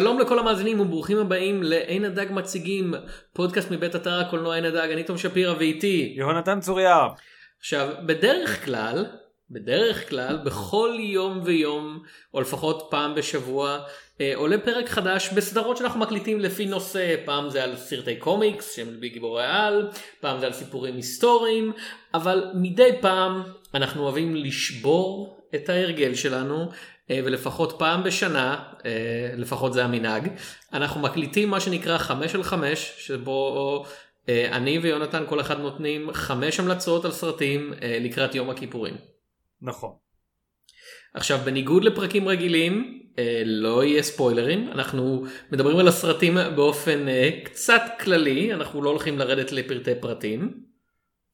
שלום לכל המאזינים וברוכים הבאים לעין הדג מציגים פודקאסט מבית אתר הקולנוע עין הדג אני תום שפירא ואיתי יהונתן צוריה. עכשיו בדרך כלל בדרך כלל בכל יום ויום או לפחות פעם בשבוע אה, עולה פרק חדש בסדרות שאנחנו מקליטים לפי נושא פעם זה על סרטי קומיקס שהם בגיבורי על פעם זה על סיפורים היסטוריים אבל מדי פעם אנחנו אוהבים לשבור את ההרגל שלנו ולפחות פעם בשנה, אה, לפחות זה המנהג, אנחנו מקליטים מה שנקרא חמש על חמש, שבו אה, אני ויונתן כל אחד נותנים חמש המלצות על סרטים לקראת יום הכיפורים. נכון. עכשיו בניגוד לפרקים רגילים לא יהיה ספוילרים אנחנו מדברים על הסרטים באופן קצת כללי אנחנו לא הולכים לרדת לפרטי פרטים.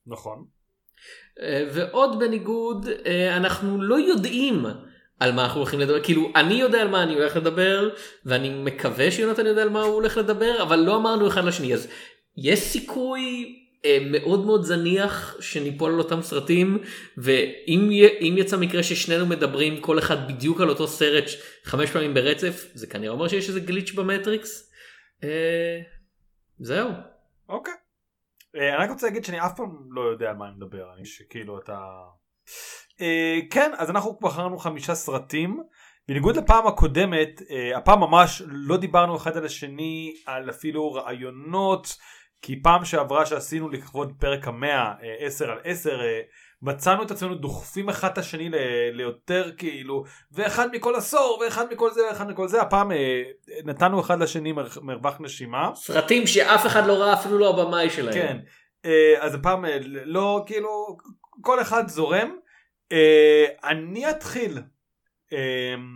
נכון. ועוד בניגוד אנחנו לא יודעים על מה אנחנו הולכים לדבר כאילו אני יודע על מה אני הולך לדבר ואני מקווה שיונתן יודע על מה הוא הולך לדבר אבל לא אמרנו אחד לשני אז יש סיכוי אה, מאוד מאוד זניח שניפול על אותם סרטים ואם יצא מקרה ששנינו מדברים כל אחד בדיוק על אותו סרט חמש פעמים ברצף זה כנראה אומר שיש איזה גליץ' במטריקס. אה, זהו. אוקיי. אה, אני רק רוצה להגיד שאני אף פעם לא יודע על מה אני מדבר אני שכאילו אתה. Uh, כן אז אנחנו בחרנו חמישה סרטים. בניגוד לפעם הקודמת uh, הפעם ממש לא דיברנו אחד על השני על אפילו רעיונות כי פעם שעברה שעשינו לכבוד פרק המאה uh, 10 על 10 uh, מצאנו את עצמנו דוחפים אחד את השני ל- ליותר כאילו ואחד מכל עשור ואחד מכל זה ואחד מכל זה. הפעם נתנו אחד לשני מר- מרווח נשימה. סרטים שאף אחד לא ראה אפילו לא הבמאי שלהם. כן. אז הפעם לא כאילו כל אחד זורם אני אתחיל. Uh,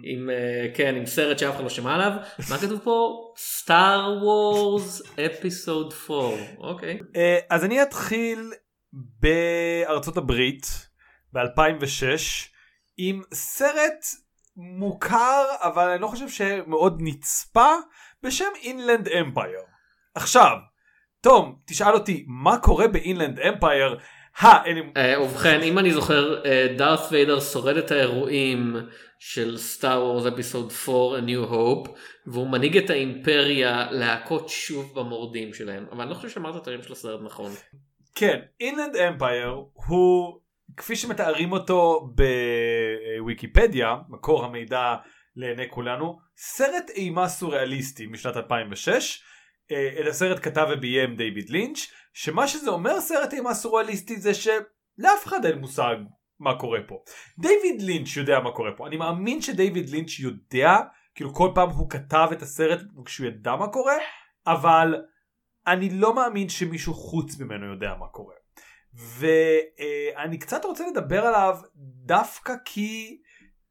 עם uh, כן עם סרט שאף אחד לא שמע עליו. מה כתוב פה? סטאר וורס אפיסוד 4 אוקיי. uh, אז אני אתחיל בארצות הברית ב2006 עם סרט מוכר אבל אני לא חושב שמאוד נצפה בשם אינלנד אמפייר עכשיו תום תשאל אותי מה קורה באינלנד אמפייר אה, ובכן אם אני זוכר דארת ויידר שורד את האירועים של סטאר וורס אפיסוד 4 A New Hope והוא מנהיג את האימפריה להכות שוב במורדים שלהם אבל אני לא חושב שאמרת את הרים של הסרט נכון. כן אינלנד אמפייר הוא כפי שמתארים אותו בוויקיפדיה מקור המידע לעיני כולנו סרט אימה סוריאליסטי משנת 2006 את הסרט כתב וביים דיוויד לינץ' שמה שזה אומר סרט אימה סוריאליסטי זה שלאף אחד אין מושג מה קורה פה. דיוויד לינץ' יודע מה קורה פה אני מאמין שדיוויד לינץ' יודע כאילו כל פעם הוא כתב את הסרט כשהוא ידע מה קורה אבל אני לא מאמין שמישהו חוץ ממנו יודע מה קורה. ואני קצת רוצה לדבר עליו דווקא כי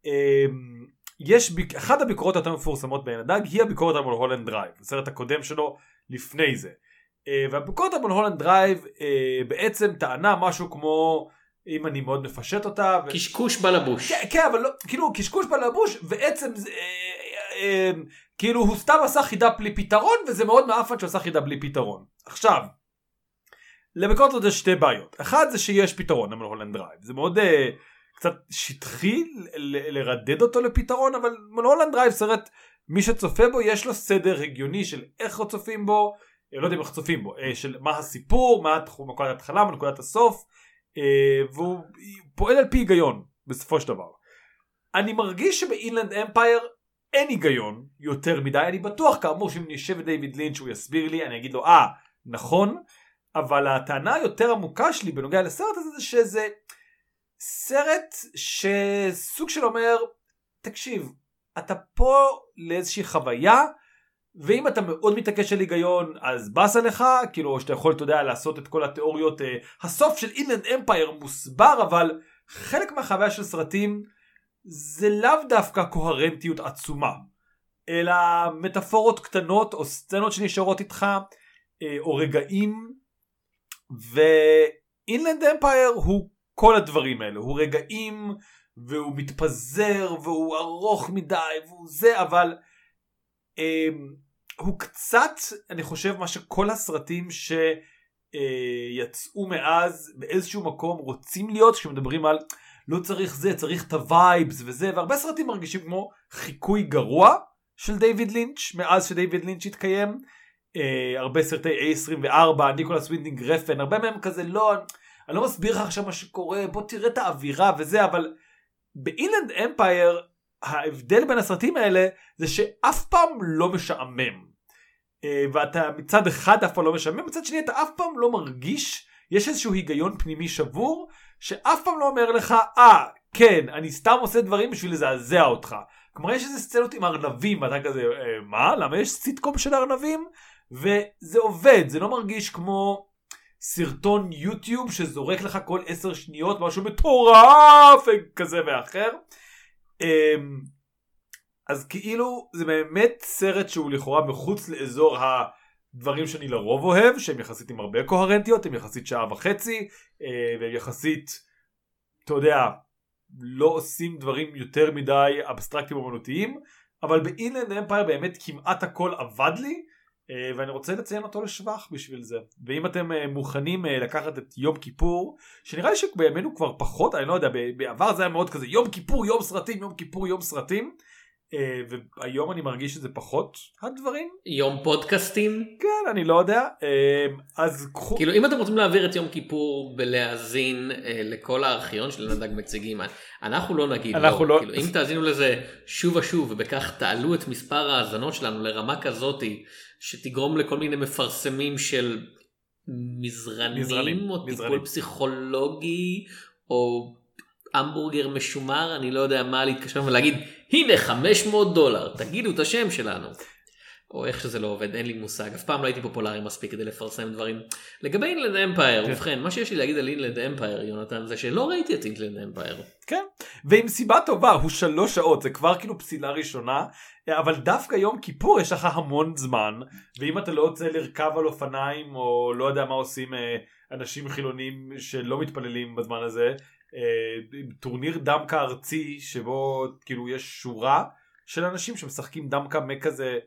אמ, יש אחת הביקורות היותר מפורסמות בעין הדג היא הביקורת על מולהולנד דרייב הסרט הקודם שלו לפני זה. אה, והביקורת על מולהולנד דרייב אה, בעצם טענה משהו כמו אם אני מאוד מפשט אותה. ו... קשקוש בלבוש. כן, כן אבל לא, כאילו קשקוש בלבוש ועצם זה, אה, כאילו הוא סתם עשה חידה בלי פתרון וזה מאוד מעפן שהוא עשה חידה בלי פתרון. עכשיו, לביקורת הזאת יש שתי בעיות. אחד זה שיש פתרון למולהולנד דרייב זה מאוד קצת שטחי לרדד אותו לפתרון אבל מולהולנד דרייב סרט מי שצופה בו יש לו סדר הגיוני של איך צופים בו אה, לא יודע אם איך צופים בו אה, של מה הסיפור מה נקודת ההתחלה מה נקודת הסוף אה, והוא פועל על פי היגיון בסופו של דבר. אני מרגיש שבאינלנד אמפייר אין היגיון יותר מדי אני בטוח כאמור שאם נשב את דיוויד לינץ' הוא יסביר לי אני אגיד לו אה נכון אבל הטענה היותר עמוקה שלי בנוגע לסרט הזה זה שזה סרט שסוג של אומר תקשיב אתה פה לאיזושהי חוויה ואם אתה מאוד מתעקש על היגיון אז באסה לך כאילו שאתה יכול אתה יודע לעשות את כל התיאוריות uh, הסוף של אינלנד אמפייר מוסבר אבל חלק מהחוויה של סרטים זה לאו דווקא קוהרנטיות עצומה אלא מטאפורות קטנות או סצנות שנשארות איתך uh, או רגעים ואינלנד אמפייר הוא כל הדברים האלה הוא רגעים והוא מתפזר והוא ארוך מדי והוא זה אבל um, הוא קצת אני חושב מה שכל הסרטים שיצאו מאז באיזשהו מקום רוצים להיות כשמדברים על לא צריך זה צריך את ה vibes וזה והרבה סרטים מרגישים כמו חיקוי גרוע של דיוויד לינץ' מאז שדיוויד לינץ' התקיים. אה, הרבה סרטי A24, ניקולס וינדינג רפן, הרבה מהם כזה לא, אני לא מסביר לך עכשיו מה שקורה, בוא תראה את האווירה וזה, אבל באינלנד אמפייר ההבדל בין הסרטים האלה זה שאף פעם לא משעמם. אה, ואתה מצד אחד אף פעם לא משעמם, מצד שני אתה אף פעם לא מרגיש, יש איזשהו היגיון פנימי שבור, שאף פעם לא אומר לך, אה, כן, אני סתם עושה דברים בשביל לזעזע אותך. כלומר יש איזה סצנות עם ארנבים ואתה כזה, אה, מה? למה יש סיטקום של ארנבים? וזה עובד, זה לא מרגיש כמו סרטון יוטיוב שזורק לך כל עשר שניות משהו מטורף כזה ואחר. אמ, אז כאילו זה באמת סרט שהוא לכאורה מחוץ לאזור הדברים שאני לרוב אוהב שהם יחסית עם הרבה קוהרנטיות הם יחסית שעה וחצי אה, והם יחסית אתה יודע לא עושים דברים יותר מדי אבסטרקטיים אומנותיים אבל באינלנד אמפייר באמת כמעט הכל עבד לי ואני רוצה לציין אותו לשבח בשביל זה. ואם אתם אה, מוכנים אה, לקחת את יום כיפור שנראה לי שבימינו כבר פחות אני לא יודע בעבר זה היה מאוד כזה יום כיפור יום סרטים יום כיפור יום סרטים והיום אני מרגיש שזה פחות הדברים. יום פודקאסטים? כן אני לא יודע אז קחו. כאילו אם אתם רוצים להעביר את יום כיפור בלהאזין לכל הארכיון של נדג מציגים אנחנו לא נגיד אנחנו לא. לא. כאילו, אם תאזינו לזה שוב ושוב ובכך תעלו את מספר ההאזנות שלנו לרמה כזאתי שתגרום לכל מיני מפרסמים של מזרנים, מזרנים או מזרנים. טיפול פסיכולוגי או המבורגר משומר, אני לא יודע מה להתקשר ולהגיד הנה 500 דולר תגידו את השם שלנו. או איך שזה לא עובד אין לי מושג אף פעם לא הייתי פופולרי מספיק כדי לפרסם דברים. לגבי אינלנד אמפייר כן. ובכן מה שיש לי להגיד על אינלנד אמפייר יונתן זה שלא ראיתי את אינלנד אמפייר. כן ועם סיבה טובה הוא שלוש שעות זה כבר כאילו פסילה ראשונה אבל דווקא יום כיפור יש לך המון זמן ואם אתה לא רוצה לרכב על אופניים או לא יודע מה עושים אה, אנשים חילונים שלא מתפללים בזמן הזה טורניר דמקה ארצי שבו כאילו יש שורה של אנשים שמשחקים דמקה מכזה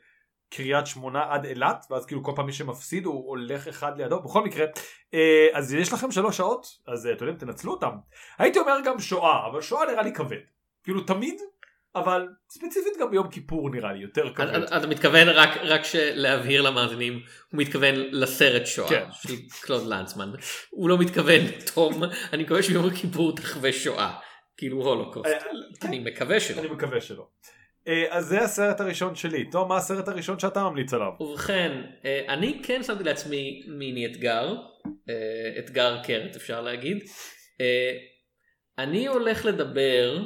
קריית שמונה עד אילת ואז כאילו כל פעם מי שמפסיד הוא הולך אחד לידו. בכל מקרה אה, אז יש לכם שלוש שעות אז אתם יודעים תנצלו אותם. הייתי אומר גם שואה אבל שואה נראה לי כבד. כאילו תמיד אבל ספציפית גם ביום כיפור נראה לי יותר כבד. אתה מתכוון רק רק להבהיר למאזינים הוא מתכוון לסרט שואה כן. של קלוד לנצמן הוא לא מתכוון תום אני מקווה שביום כיפור תחווה שואה כאילו הולוקוסט אה, אני מקווה שלא. אני מקווה שלא. אה, אז זה הסרט הראשון שלי. תום, מה הסרט הראשון שאתה ממליץ עליו? ובכן, אה, אני כן שמתי לעצמי מיני אתגר, אתגר קרת אפשר להגיד. אני הולך לדבר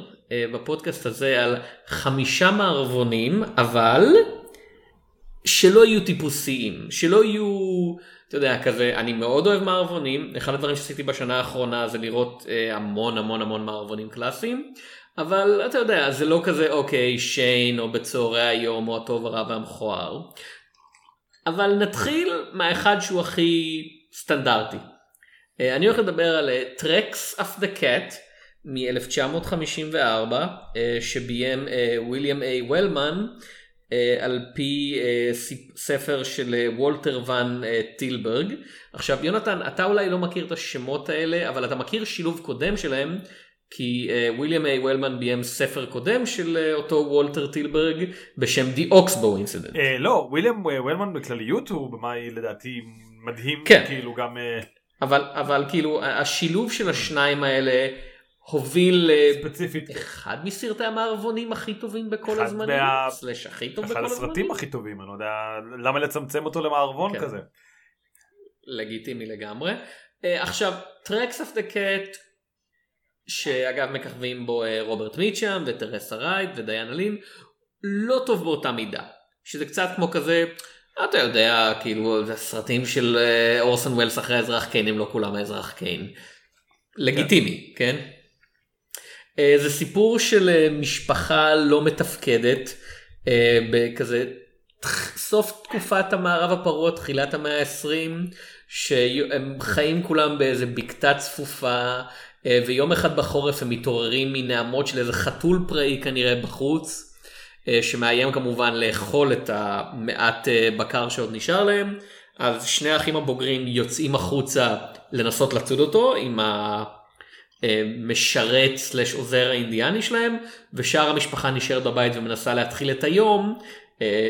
בפודקאסט הזה על חמישה מערבונים, אבל שלא יהיו טיפוסיים, שלא יהיו, אתה יודע, כזה, אני מאוד אוהב מערבונים, אחד הדברים שעשיתי בשנה האחרונה זה לראות המון המון המון מערבונים קלאסיים. אבל אתה יודע זה לא כזה אוקיי שיין או בצהרי היום או הטוב הרע והמכוער. אבל נתחיל מהאחד שהוא הכי סטנדרטי. אה, אני הולך לדבר על Track of the Cat מ-1954 שביים וויליאם איי וולמן על פי ספר של וולטר ואן טילבורג. עכשיו יונתן אתה אולי לא מכיר את השמות האלה אבל אתה מכיר שילוב קודם שלהם כי וויליאם איי וולמן ביים ספר קודם של אותו וולטר טילבורג בשם The Ox-Bow Incident. לא, וויליאם וולמן בכלליות הוא במאי לדעתי מדהים, כן. כאילו גם... אבל, אבל כאילו השילוב של השניים האלה הוביל ספציפית אחד מסרטי המערבונים הכי טובים בכל הזמנים, מה... slash הכי טוב בכל הזמנים. אחד הסרטים הכי טובים, אני לא יודע למה לצמצם אותו למערבון כן. כזה. לגיטימי לגמרי. אה, עכשיו, Tracks of the Cat שאגב מככבים בו אה, רוברט מיצ'אם וטרסה רייט ודיאנה לין, לא טוב באותה מידה. שזה קצת כמו כזה, אתה יודע, כאילו, זה סרטים של אה, אורסון ווילס אחרי האזרח קיין, הם לא כולם האזרח קיין. לגיטימי, כן? אה, זה סיפור של משפחה לא מתפקדת, בכזה סוף תקופת המערב הפרוע, תחילת המאה ה-20, שהם חיים כולם באיזה בקתה צפופה, אה, ויום אחד בחורף הם מתעוררים מנעמות של איזה חתול פראי כנראה בחוץ, אה, שמאיים כמובן לאכול את המעט אה, בקר שעוד נשאר להם. אז שני האחים הבוגרים יוצאים החוצה לנסות לצוד אותו עם המשרת סלש עוזר האינדיאני שלהם ושאר המשפחה נשארת בבית ומנסה להתחיל את היום אה,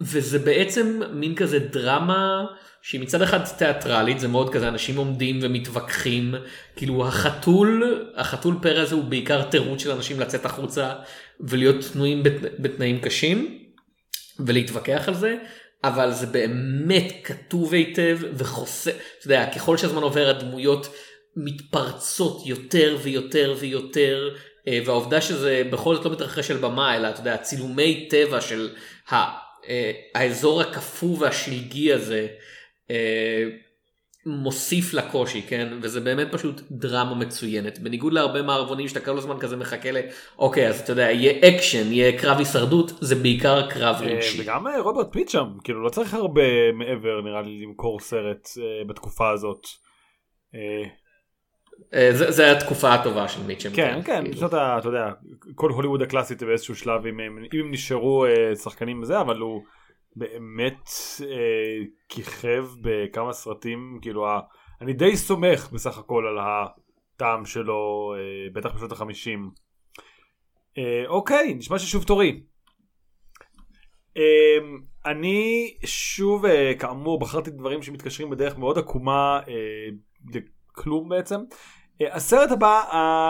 וזה בעצם מין כזה דרמה שהיא מצד אחד תיאטרלית זה מאוד כזה אנשים עומדים ומתווכחים כאילו החתול החתול פרא הזה הוא בעיקר תירוץ של אנשים לצאת החוצה ולהיות תנועים בתנאים קשים ולהתווכח על זה אבל זה באמת כתוב היטב וחוסר, אתה יודע, ככל שהזמן עובר הדמויות מתפרצות יותר ויותר ויותר אה, והעובדה שזה בכל זאת לא מתרחש על במה אלא אתה יודע צילומי טבע של אה, האזור הקפוא והשלגי הזה אה, מוסיף לקושי כן וזה באמת פשוט דרמה מצוינת בניגוד להרבה מערבונים שאתה כל הזמן כזה מחכה ל... אוקיי אז אתה יודע יהיה אקשן יהיה קרב הישרדות זה בעיקר קרב רגשי. וגם רוברט מיצ'ם שם כאילו לא צריך הרבה מעבר נראה לי למכור סרט בתקופה הזאת. אה, זה, זה התקופה הטובה של מיצ'ם. כן, כן, כאילו. זאת, אתה יודע, כל הוליווד הקלאסית באיזשהו שלב, אם הם, אם הם נשארו אה, שחקנים בזה, אבל הוא באמת אה, כיכב בכמה סרטים, כאילו, אני די סומך בסך הכל על הטעם שלו, אה, בטח בשנות החמישים. אה, אוקיי, נשמע ששוב תורי. אה, אני שוב, אה, כאמור, בחרתי דברים שמתקשרים בדרך מאוד עקומה. אה, כלום בעצם. אה, הסרט הבא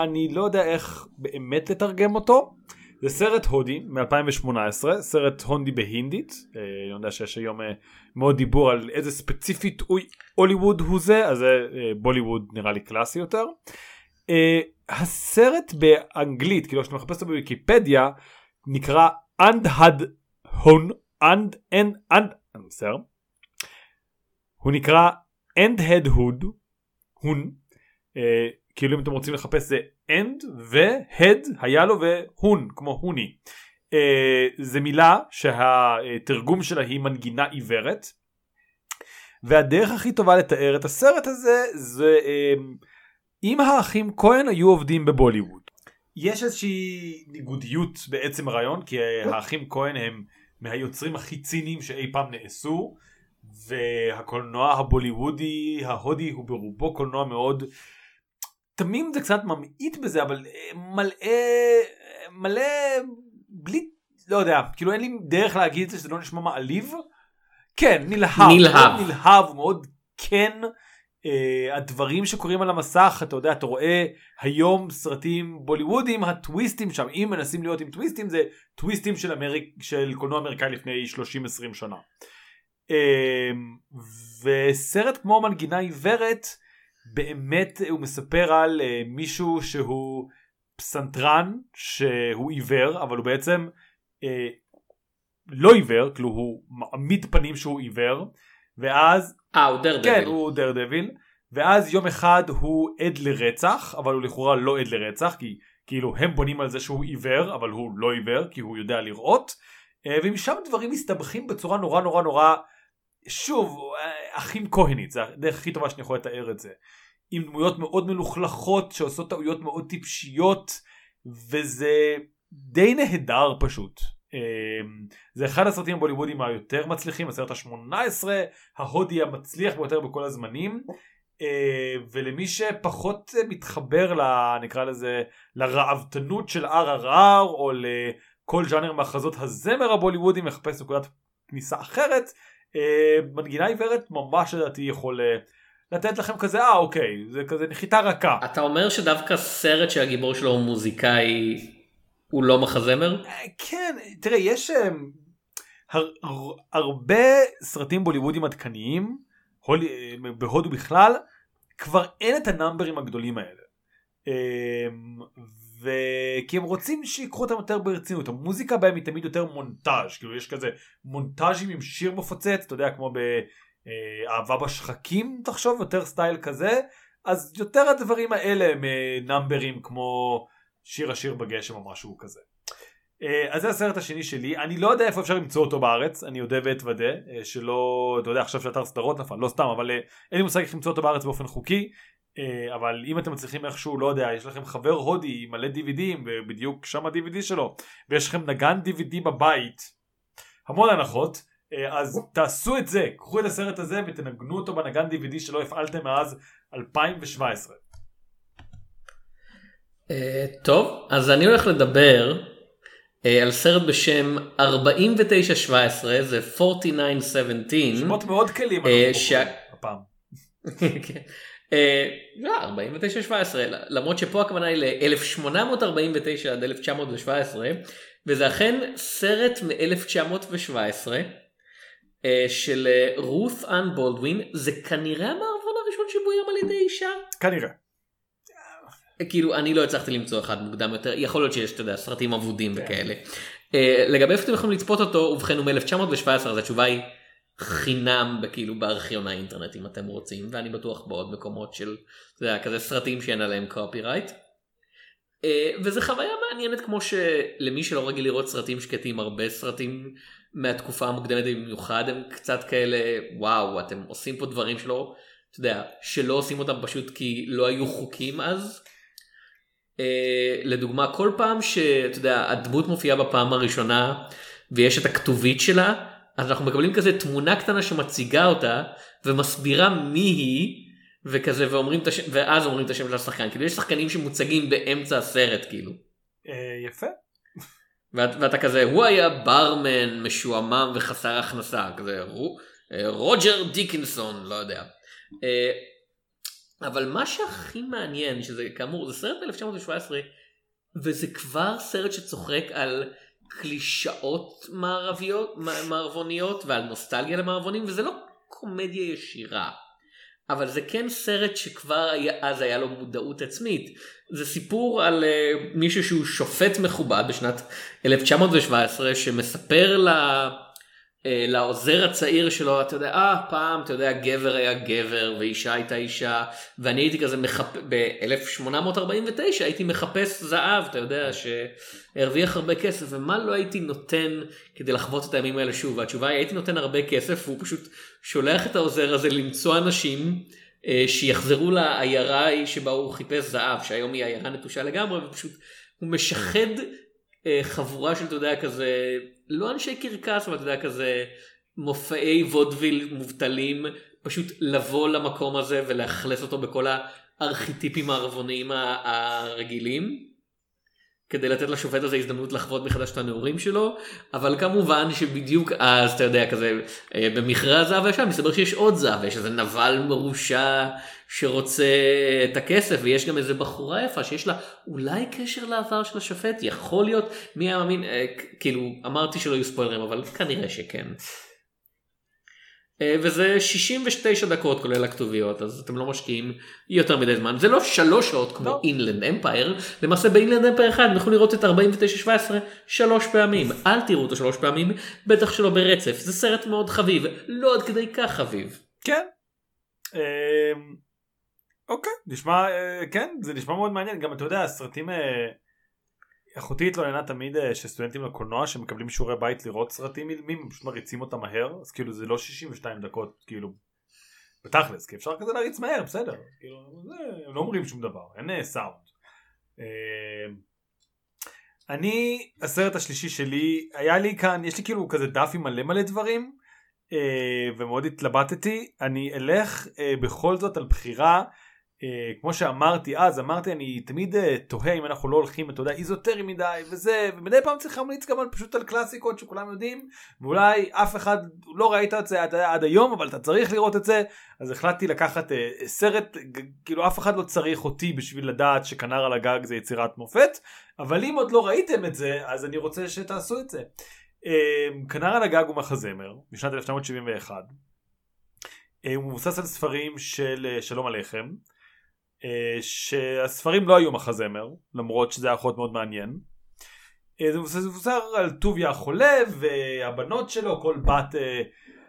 אני לא יודע איך באמת לתרגם אותו. זה סרט הודי מ-2018, סרט הונדי בהינדית, אה, אני יודע שיש היום אה, מאוד דיבור על איזה ספציפית הוליווד הוא זה, אז זה בוליווד נראה לי קלאסי יותר. הסרט באנגלית, כאילו כשאתה מחפש אותו בוויקיפדיה, נקרא אנדהד הון, אנד, אנד, אנד, הוא נקרא אנד-הד הוד, הון, אה, כאילו אם אתם רוצים לחפש זה end והד היה לו והון כמו הוני. אה, זה מילה שהתרגום שלה היא מנגינה עיוורת. והדרך הכי טובה לתאר את הסרט הזה זה אה, אם האחים כהן היו עובדים בבוליווד. יש איזושהי ניגודיות בעצם הרעיון כי האחים כהן הם מהיוצרים הכי ציניים שאי פעם נעשו והקולנוע הבוליוודי ההודי הוא ברובו קולנוע מאוד תמים זה קצת ממעיט בזה אבל אה, מלא מלא בלי לא יודע כאילו אין לי דרך להגיד את זה שזה לא נשמע מעליב. כן נלהב נלהב נלהב מאוד כן uh, הדברים שקורים על המסך אתה יודע אתה רואה היום סרטים בוליוודים הטוויסטים שם אם מנסים להיות עם טוויסטים זה טוויסטים של, אמריק, של קולנוע אמריקאי לפני 30-20 שנה. אמ, וסרט כמו מנגינה עיוורת באמת הוא מספר על אה, מישהו שהוא פסנתרן שהוא עיוור אבל הוא בעצם אה, לא עיוור כאילו הוא מעמיד פנים שהוא עיוור ואז אה הוא דר דביל כן הוא דר דביל ואז יום אחד הוא עד לרצח אבל הוא לכאורה לא עד לרצח כי כאילו הם בונים על זה שהוא עיוור אבל הוא לא עיוור כי הוא יודע לראות. אה, ומשם דברים מסתבכים בצורה נורא נורא נורא שוב, אחים כהנית, זה הדרך הכי טובה שאני יכול לתאר את זה. עם דמויות מאוד מלוכלכות שעושות טעויות מאוד טיפשיות, וזה די נהדר פשוט. אמ, זה אחד הסרטים הבוליוודים היותר מצליחים, הסרט ה-18 ההודי המצליח ביותר בכל הזמנים. אמ, ולמי שפחות מתחבר ל... נקרא לזה לרעבתנות של RRR או לכל ז'אנר מהכרזות הזמר הבוליוודי מחפש נקודת כניסה אחרת מנגינה עיוורת ממש לדעתי יכול אה, לתת לכם כזה אה אוקיי זה כזה נחיתה רכה. אתה אומר שדווקא סרט שהגיבור שלו הוא מוזיקאי הוא לא מחזמר? אה, כן תראה יש הר, הרבה סרטים בוליוודים עדכניים בהודו בכלל כבר אין את הנאמברים הגדולים האלה. וכי הם רוצים שיקחו אותם יותר ברצינות. המוזיקה בהם היא תמיד יותר מונטאז' כאילו יש כזה מונטאז'ים עם שיר מפוצץ אתה יודע כמו באהבה בשחקים תחשוב יותר סטייל כזה. אז יותר הדברים האלה הם אה, נאמברים כמו שיר השיר בגשם או משהו כזה. אה, אז זה הסרט השני שלי. אני לא יודע איפה אפשר למצוא אותו בארץ אני אודה ואתוודה אה, שלא אתה יודע עכשיו שאתר סדרות נפל לא סתם אבל אין לי מושג איך למצוא אותו בארץ באופן חוקי. אה, אבל אם אתם מצליחים איכשהו לא יודע יש לכם חבר הודי עם מלא DVDים ובדיוק שם ה-DVD שלו ויש לכם נגן DVD בבית המון הנחות אה, אז תעשו את זה קחו את הסרט הזה ותנגנו אותו בנגן DVD שלא הפעלתם מאז 2017. אה, טוב אז אני הולך לדבר אה, על סרט בשם 4917 זה 4917. שמות מאוד קלים אה, ש- הפעם. כן. אה, לא, 4917 למרות שפה הכוונה היא ל-1849 עד 1917 וזה אכן סרט מ-1917 של אה, רות אנ בולדווין זה כנראה המערבון הראשון שבוים על ידי אישה. כנראה. כאילו אני לא הצלחתי למצוא אחד מוקדם יותר יכול להיות שיש אתה יודע סרטים אבודים וכאלה. אה, לגבי איפה אתם יכולים לצפות אותו ובכן הוא מ-1917 אז התשובה היא חינם כאילו בארכיון האינטרנט אם אתם רוצים ואני בטוח בעוד מקומות של אתה יודע, כזה סרטים שאין עליהם קופירייט. וזה חוויה מעניינת כמו שלמי שלא רגיל לראות סרטים שקטים הרבה סרטים מהתקופה המוקדמת במיוחד הם קצת כאלה וואו אתם עושים פה דברים שלא אתה יודע שלא עושים אותם פשוט כי לא היו חוקים אז. אה, לדוגמה כל פעם שאתה יודע הדמות מופיעה בפעם הראשונה ויש את הכתובית שלה אז אנחנו מקבלים כזה תמונה קטנה שמציגה אותה ומסבירה מי היא וכזה ואומרים את השם ואז אומרים את השם של השחקן כאילו יש שחקנים שמוצגים באמצע הסרט כאילו אה, יפה. ואת, ואתה כזה הוא היה ברמן משועמם וחסר הכנסה כזה רו, אה, רוג'ר דיקינסון לא יודע. אה, אבל מה שהכי מעניין שזה כאמור זה סרט 1917 וזה כבר סרט שצוחק על קלישאות מערביות מערבוניות ועל נוסטלגיה למערבונים וזה לא קומדיה ישירה. אבל זה כן סרט שכבר היה, אז היה לו מודעות עצמית. זה סיפור על uh, מישהו שהוא שופט מכובד בשנת 1917 שמספר ל... אה, לעוזר הצעיר שלו אתה יודע אה פעם אתה יודע גבר היה גבר ואישה הייתה אישה ואני הייתי כזה מחפ... ב-1849 הייתי מחפש זהב אתה יודע שהרוויח הרבה כסף ומה לא הייתי נותן כדי לחוות את הימים האלה שוב? והתשובה היא הייתי נותן הרבה כסף והוא פשוט שולח את העוזר הזה למצוא אנשים אה, שיחזרו לעיירה שבה הוא חיפש זהב שהיום היא עיירה נטושה לגמרי ופשוט הוא משחד חבורה של אתה יודע כזה לא אנשי קרקס אבל אתה יודע כזה מופעי וודוויל מובטלים פשוט לבוא למקום הזה ולאכלס אותו בכל הארכיטיפים הערבוניים הרגילים. כדי לתת לשופט הזה הזדמנות לחוות מחדש את הנעורים שלו אבל כמובן שבדיוק אז אתה יודע כזה אה, במכרה הזהב הישן מסתבר שיש עוד זהב יש איזה נבל מרושע שרוצה את הכסף ויש גם איזה בחורה יפה שיש לה אולי קשר לעבר של השופט יכול להיות מי היה מאמין אה, כאילו אמרתי שלא יהיו ספוילרים אבל כנראה שכן. אה, וזה 69 דקות כולל הכתוביות אז אתם לא משקיעים יותר מדי זמן זה לא שלוש שעות כמו לא. אינלנד אמפייר למעשה באינלנד אמפייר אחד יכולים לראות את 4917 שלוש פעמים אל תראו אותו שלוש פעמים בטח שלא ברצף זה סרט מאוד חביב לא עד כדי כך חביב. כן. אמ, אוקיי נשמע אה, כן זה נשמע מאוד מעניין גם אתה יודע הסרטים אה, אחותי התלוננה תמיד אה, שסטודנטים לקולנוע שמקבלים שיעורי בית לראות סרטים אילמים הם פשוט מריצים אותם מהר? אז כאילו זה לא 62 דקות כאילו בתכלס כי אפשר כזה להריץ מהר בסדר. כאילו זה, הם לא אומרים שום דבר אין אה, סאונד. אמ, אני הסרט השלישי שלי היה לי כאן יש לי כאילו כזה דף עם מלא מלא דברים אה, ומאוד התלבטתי. אני אלך אה, בכל זאת על בחירה אה, כמו שאמרתי אז אמרתי אני תמיד אה, תוהה אם אנחנו לא הולכים אתה יודע איזוטרי מדי וזה ומדי פעם צריך להמליץ גם על, פשוט על קלאסיקות שכולם יודעים ואולי אף אחד לא ראית את זה עד, עד היום אבל אתה צריך לראות את זה אז החלטתי לקחת אה, סרט כאילו אף אחד לא צריך אותי בשביל לדעת שכנר על הגג זה יצירת מופת אבל אם עוד לא ראיתם את זה אז אני רוצה שתעשו את זה. אה, כנר על הגג הוא מחזמר משנת 1971. אה, הוא מבוסס על ספרים של אה, שלום עליכם. אה, שהספרים לא היו מחזמר למרות שזה היה להיות מאוד מעניין. אה, זה מבוסס על טוביה החולה והבנות שלו כל בת אה,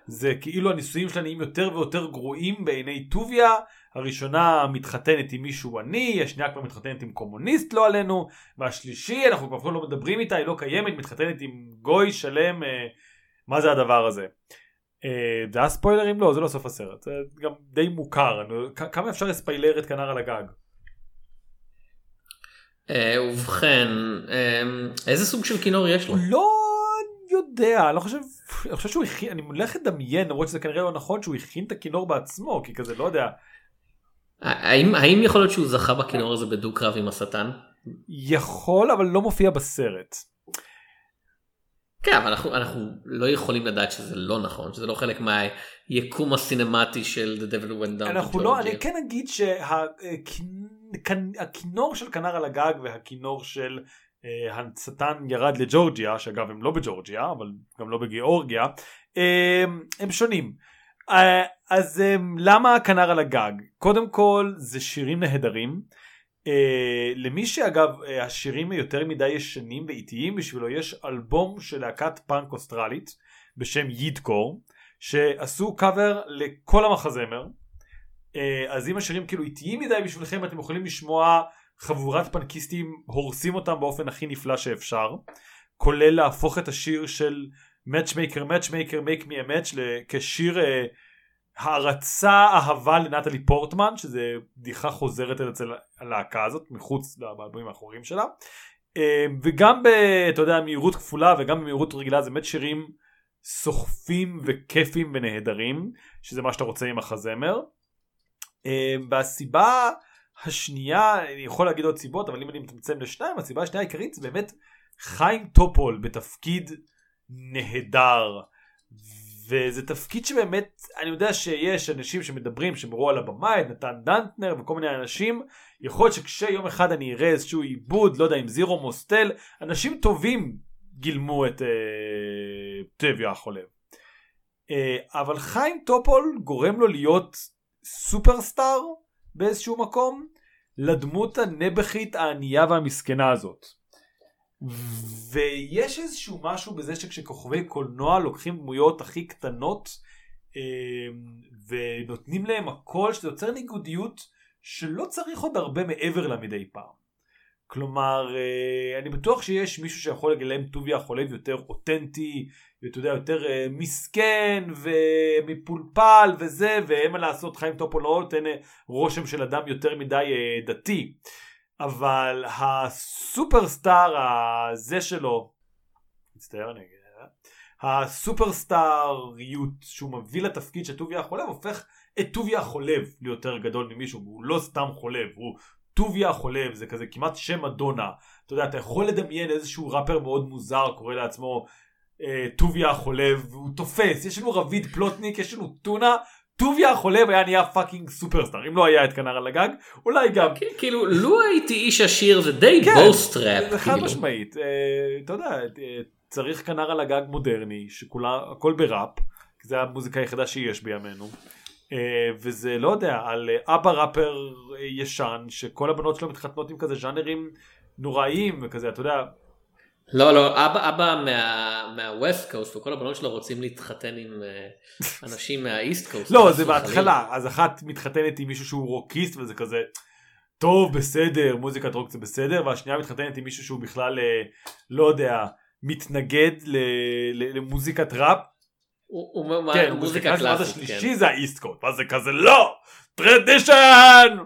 זה כאילו הנישואים שלה נהיים יותר ויותר גרועים בעיני טוביה הראשונה מתחתנת עם מישהו עני השנייה כבר מתחתנת עם קומוניסט לא עלינו והשלישי אנחנו כבר לא מדברים איתה היא לא קיימת מתחתנת עם גוי שלם מה זה הדבר הזה. אה, זה היה ספוילרים? לא זה לא סוף הסרט זה גם די מוכר כ- כמה אפשר לספיילר את כנר על הגג? אה, ובכן אה, איזה סוג של כינור יש לו? לא יודע אני לא חושב אני חושב שהוא הכין אני הולך לדמיין למרות שזה כנראה לא נכון שהוא הכין את הכינור בעצמו כי כזה לא יודע האם האם יכול להיות שהוא זכה בכינור הזה בדו קרב עם השטן? יכול אבל לא מופיע בסרט. כן, אבל אנחנו, אנחנו לא יכולים לדעת שזה לא נכון, שזה לא חלק מהיקום הסינמטי של The Devil Went Down. אנחנו לא, אני כן אגיד שהכינור של כנר על הגג והכינור של אה, הצטן ירד לג'ורג'יה, שאגב הם לא בג'ורג'יה, אבל גם לא בגיאורגיה, אה, הם שונים. אה, אז למה הכנר על הגג? קודם כל זה שירים נהדרים. למי שאגב השירים יותר מדי ישנים ואיטיים בשבילו יש אלבום של להקת פאנק אוסטרלית בשם יידקור שעשו קאבר לכל המחזמר. אז אם השירים כאילו איטיים מדי בשבילכם אתם יכולים לשמוע חבורת פנקיסטים הורסים אותם באופן הכי נפלא שאפשר כולל להפוך את השיר של Matchmaker Matchmaker Make Me a Match כשיר אה, הערצה אהבה לנטלי פורטמן שזה בדיחה חוזרת אצל הלהקה הזאת מחוץ לאלבומים האחוריים שלה אה, וגם ב... אתה יודע מהירות כפולה וגם במהירות רגילה זה באמת שירים סוחפים וכיפים ונהדרים שזה מה שאתה רוצה עם החזמר אה, והסיבה השנייה, אני יכול להגיד עוד סיבות, אבל אם אני מצמצם לשניים, הסיבה השנייה העיקרית זה באמת חיים טופול בתפקיד נהדר. וזה תפקיד שבאמת, אני יודע שיש אנשים שמדברים, שמראו על הבמה, את נתן דנטנר וכל מיני אנשים, יכול להיות שכשיום אחד אני אראה איזשהו עיבוד, לא יודע, עם זירו מוסטל, אנשים טובים גילמו את אה, טביה החולב. אה, אבל חיים טופול גורם לו להיות סופרסטאר באיזשהו מקום לדמות הנבחית הענייה והמסכנה הזאת. ויש איזשהו משהו בזה שכשכוכבי קולנוע לוקחים דמויות הכי קטנות אמ, ונותנים להם הכל שזה יוצר ניגודיות שלא צריך עוד הרבה מעבר לה מדי פעם. כלומר, אה, אני בטוח שיש מישהו שיכול לגלם טוביה חולב יותר אותנטי, ואתה יודע, יותר אה, מסכן ומפולפל וזה, ואין מה לעשות, חיים טופו לא נותן אה, רושם של אדם יותר מדי דתי. אבל הסופרסטאר הזה שלו, מצטער אני אגיד, הסופרסטאריות שהוא מביא לתפקיד של טוביה החולב הופך את טוביה החולב ליותר גדול ממישהו, הוא לא סתם חולב, הוא טוביה החולב זה כזה כמעט שם מדונה אתה יודע אתה יכול לדמיין איזשהו ראפר מאוד מוזר קורא לעצמו אה, טוביה החולב והוא תופס יש לנו רביד פלוטניק יש לנו טונה טוביה החולב היה נהיה fucking superstar אם לא היה את כנר על הגג אולי גם כאילו לו הייתי איש עשיר זה די כן, boast rap חד. משמעית אתה יודע אה, צריך כנר על הגג מודרני שכולה הכל בראפ זה המוזיקה היחידה שיש בימינו. אה, וזה לא יודע על אה, אבא ראפר ישן שכל הבנות שלו מתחתנות עם כזה ז'אנרים נוראיים וכזה אתה יודע. לא לא אבא אבא מה, מה West Coast וכל הבנות שלו רוצים להתחתן עם אנשים מה East Coast. לא זה בהתחלה אז אחת מתחתנת עם מישהו שהוא רוקיסט וזה כזה טוב בסדר מוזיקת רוק זה בסדר והשנייה מתחתנת עם מישהו שהוא בכלל לא יודע מתנגד למוזיקת ראפ הוא כן, מוזיקה קלאסית. השלישי כן. זה ה East Coast, ואז זה כזה לא! Tradition!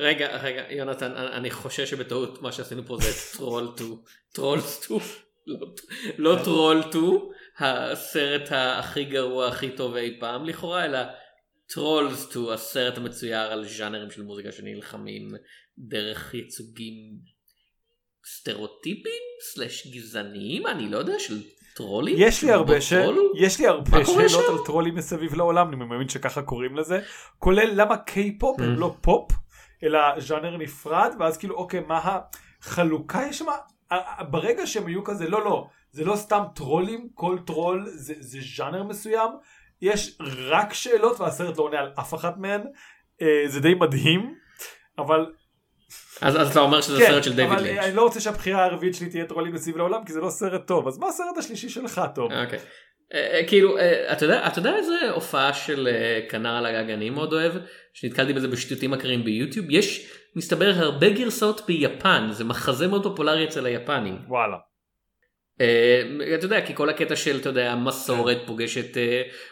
רגע, רגע, יונתן, אני חושש שבטעות מה שעשינו פה זה Troll 2. Troll 2. לא Troll 2, הסרט הכי גרוע, הכי טוב אי פעם לכאורה, אלא Trolls 2, הסרט המצויר על ז'אנרים של מוזיקה שנלחמים דרך ייצוגים סטריאוטיפיים slash גזעניים, אני לא יודע, של טרולים? יש לי הרבה, ש... יש לי הרבה שאלות על טרולים מסביב לעולם, אני מאמין שככה קוראים לזה, כולל למה קיי-פופ הם אמ. לא פופ, אלא ז'אנר נפרד, ואז כאילו אוקיי, מה החלוקה יש שם? ברגע שהם היו כזה, לא לא, זה לא סתם טרולים, כל טרול זה, זה ז'אנר מסוים, יש רק שאלות והסרט לא עונה על אף אחת מהן, אה, זה די מדהים, אבל אז, אז אתה אומר שזה כן, סרט של דיוויד לינץ'. אבל אני לא רוצה שהבחירה הרביעית שלי תהיה טרולים מסביב לעולם כי זה לא סרט טוב אז מה הסרט השלישי שלך טוב. אוקיי. אה, אה, כאילו אה, אתה יודע אתה יודע איזה הופעה של כנר על הגג אני מאוד אוהב? שנתקלתי בזה בשטוטים אחרים ביוטיוב? יש מסתבר הרבה גרסאות ביפן. זה מחזה מאוד פופולרי אצל היפנים. וואלה. אתה יודע כי כל הקטע של אתה יודע מסורת פוגשת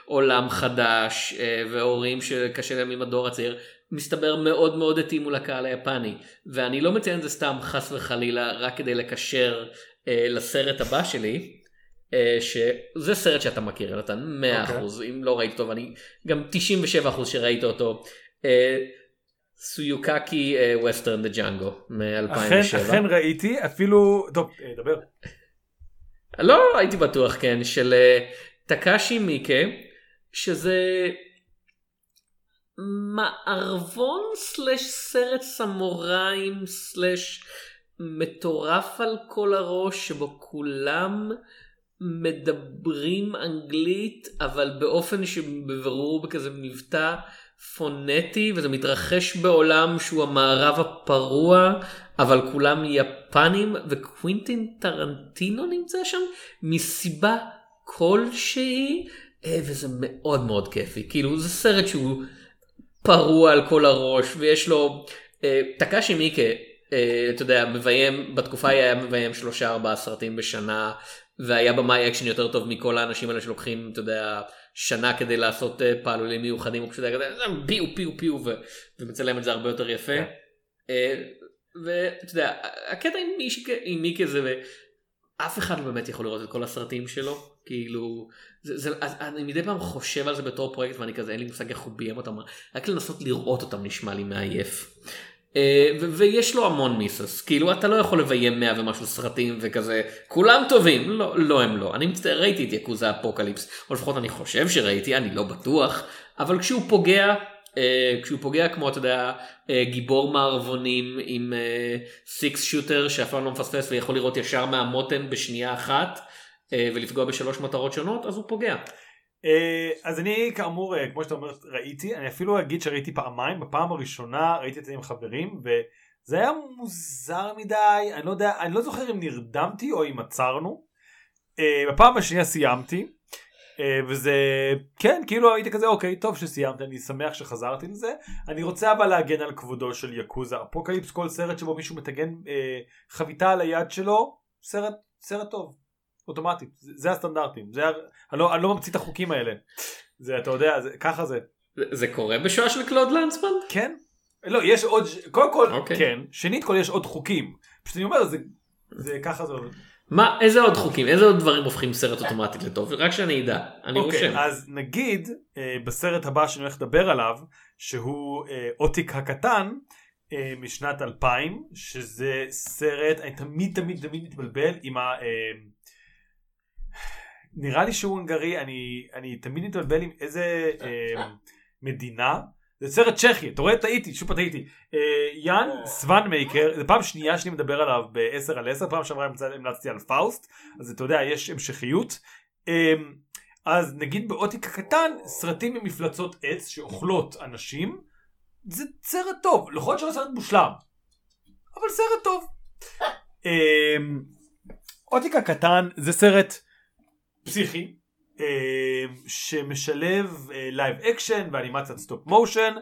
עולם חדש והורים שקשה להם עם הדור הצעיר מסתבר מאוד מאוד התאימו לקהל היפני. ואני לא מציין את זה סתם חס וחלילה רק כדי לקשר אה, לסרט הבא שלי שזה סרט שאתה מכיר נתן 100% okay. אוקיי. אם לא ראית אותו ואני גם 97% שראית אותו. אה, סויוקקי ווסטרן דה ג'אנגו מ-2007. אכן, ראיתי אפילו טוב אה, דבר. לא הייתי בטוח כן של אה, טקאשי מיקה שזה מערבון סלש סרט סמוראים סלש מטורף על כל הראש שבו כולם מדברים אנגלית אבל באופן שבבירור בכזה מבטא פונטי וזה מתרחש בעולם שהוא המערב הפרוע אבל כולם יפנים וקווינטין טרנטינו נמצא שם מסיבה כלשהי אה, וזה מאוד מאוד כיפי. כאילו זה סרט שהוא פרוע על כל הראש ויש לו אה, טקאשי מיקה אה, אתה יודע מביים בתקופה היה מביים שלושה ארבעה סרטים בשנה והיה במאי אקשן יותר טוב מכל האנשים האלה שלוקחים אתה יודע שנה כדי לעשות פעלולים מיוחדים הוא פשוט היה כזה פיו פיו פיו ומצלם את זה הרבה יותר יפה. ואתה יודע הקטע עם מיקה זה אף אחד לא באמת יכול לראות את כל הסרטים שלו כאילו זה, זה, אז אני מדי פעם חושב על זה בתור פרויקט ואני כזה אין לי מושג איך הוא ביים אותם רק לנסות לראות אותם נשמע לי מעייף. אה, ויש לו המון misses כאילו אתה לא יכול לביים 100 ומשהו סרטים וכזה. כולם טובים. לא לא הם לא. אני מצטער ראיתי את Yakuza Apocalypse. או לפחות אני חושב שראיתי אני לא בטוח. אבל כשהוא פוגע אה, כשהוא פוגע כמו אתה יודע אה, גיבור מערבונים עם six-shooter שאף פעם לא מפספס ויכול לראות ישר מהמותן בשנייה אחת ולפגוע בשלוש מטרות שונות אז הוא פוגע. Uh, אז אני כאמור uh, כמו שאתה אומר ראיתי אני אפילו אגיד שראיתי פעמיים. בפעם הראשונה ראיתי את זה עם חברים וזה היה מוזר מדי. אני לא יודע אני לא זוכר אם נרדמתי או אם עצרנו. uh, בפעם השנייה סיימתי. אה, וזה כן כאילו הייתי כזה אוקיי טוב שסיימת אני שמח שחזרתי לזה. אני רוצה אבל להגן על כבודו של יקוזה. אפוקליפס כל סרט שבו מישהו מטגן אה, חביתה על היד שלו סרט סרט טוב. אוטומטית. זה הסטנדרטים. זה אני לא, אני לא ממציא את החוקים האלה זה אתה יודע זה, ככה זה. זה קורה בשואה של קלוד לנסמן? כן. לא יש עוד קודם כל okay. אוקיי. כן שנית כל יש עוד חוקים פשוט אני אומר זה, זה ככה זה עובד. מה איזה עוד חוקים איזה עוד דברים הופכים סרט אוטומטית לטוב רק שאני אדע אני okay, אוקיי, רושם. אז נגיד אה, בסרט הבא שאני הולך לדבר עליו שהוא אה, אוטיק הקטן אה, משנת 2000 שזה סרט אני תמיד תמיד תמיד מתבלבל עם ה... אה, נראה לי שהוא הונגרי אני אני תמיד מתבלבל עם איזה אה, מדינה זה סרט צ'כי, אתה רואה? טעיתי, שוב טעיתי. אה, יאן שוונקמאייר, זה פעם שנייה שאני מדבר עליו ב-10 על 10, פעם שעברה המלצתי על פאוסט, אז אתה יודע, יש המשכיות. אה, אז נגיד באוטיק הקטן, סרטים עם מפלצות עץ שאוכלות אנשים, זה סרט טוב, יכול להיות שלא סרט מושלם, אבל סרט טוב. אה, אוטיק הקטן זה סרט פסיכי, אמ, שמשלב live action ואנימציית stop motion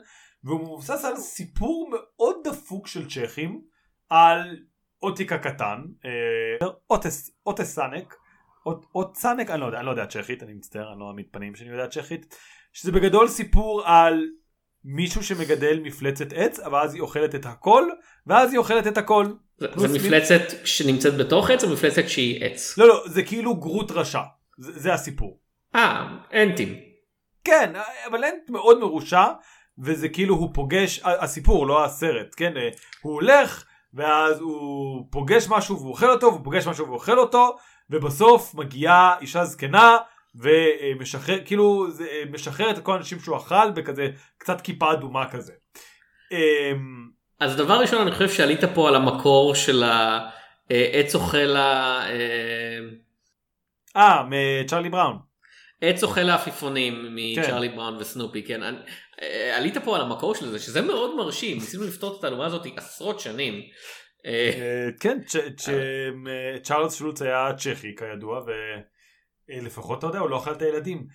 והוא מבוסס על סיפור מאוד דפוק של צ'כים על אוטיק הקטן אה, אוטס, אוטסנק אוטסנק אני לא יודע אני לא יודע צ'כית אני מצטער אני לא אעמיד פנים שאני יודע צ'כית שזה בגדול סיפור על מישהו שמגדל מפלצת עץ אבל אז היא אוכלת את הכל ואז היא אוכלת את הכל. זה, זה מפלצת מ... שנמצאת בתוך עץ או מפלצת שהיא עץ? לא לא זה כאילו גרוט רשע זה, זה הסיפור. אה, אנטים. כן, אבל אנט מאוד מרושע, וזה כאילו הוא פוגש, הסיפור, לא הסרט, כן? הוא הולך, ואז הוא פוגש משהו והוא אוכל אותו, והוא פוגש משהו והוא אוכל אותו, ובסוף מגיעה אישה זקנה, ומשחרר, כאילו, זה משחרר את כל האנשים שהוא אכל בכזה קצת כיפה אדומה כזה. אמ, אז דבר ראשון אני חושב שעלית פה על המקור של העץ אוכל ה... אה, מצ'רלי בראון. עץ אוכל העפיפונים מצ'רלי כן. בראון וסנופי כן אני, אה, עלית פה על המקור של זה שזה מאוד מרשים ניסינו לפתור את התעלומה הזאת עשרות שנים. אה, אה, כן צ'ארלס שולץ היה צ'כי כידוע ולפחות אתה יודע הוא לא אכל את הילדים.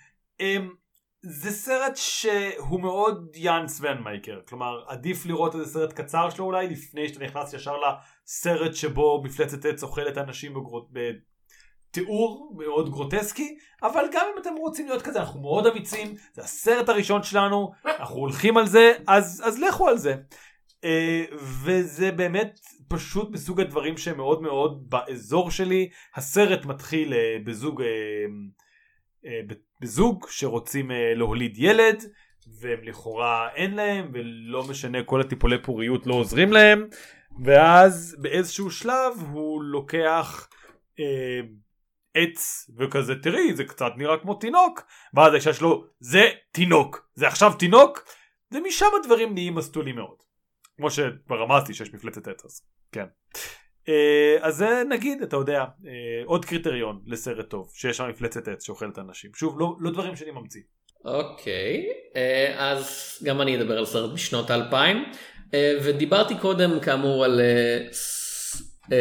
זה סרט שהוא מאוד יאן סוונמייקר כלומר עדיף לראות איזה סרט קצר שלו אולי לפני שאתה נכנס ישר לסרט שבו מפלצת עץ אוכלת אנשים תיאור מאוד גרוטסקי אבל גם אם אתם רוצים להיות כזה אנחנו מאוד אמיצים זה הסרט הראשון שלנו אנחנו הולכים על זה אז אז לכו על זה. uh, וזה באמת פשוט מסוג הדברים שהם מאוד מאוד באזור שלי. הסרט מתחיל uh, בזוג uh, uh, בזוג שרוצים uh, להוליד ילד והם לכאורה אין להם ולא משנה כל הטיפולי פוריות לא עוזרים להם. ואז באיזשהו שלב הוא לוקח uh, עץ וכזה תראי זה קצת נראה כמו תינוק. ואז האישה שלו זה תינוק זה עכשיו תינוק? ומשם הדברים נהיים מסטולים מאוד. כמו שכבר רמזתי שיש מפלצת עץ אז כן. אה, אז זה נגיד אתה יודע אה, עוד קריטריון לסרט טוב שיש שם מפלצת עץ שאוכלת אנשים. שוב לא, לא דברים שאני ממציא. אוקיי, אה, אז גם אני אדבר על סרט בשנות האלפיים, אה, ודיברתי קודם כאמור על אה,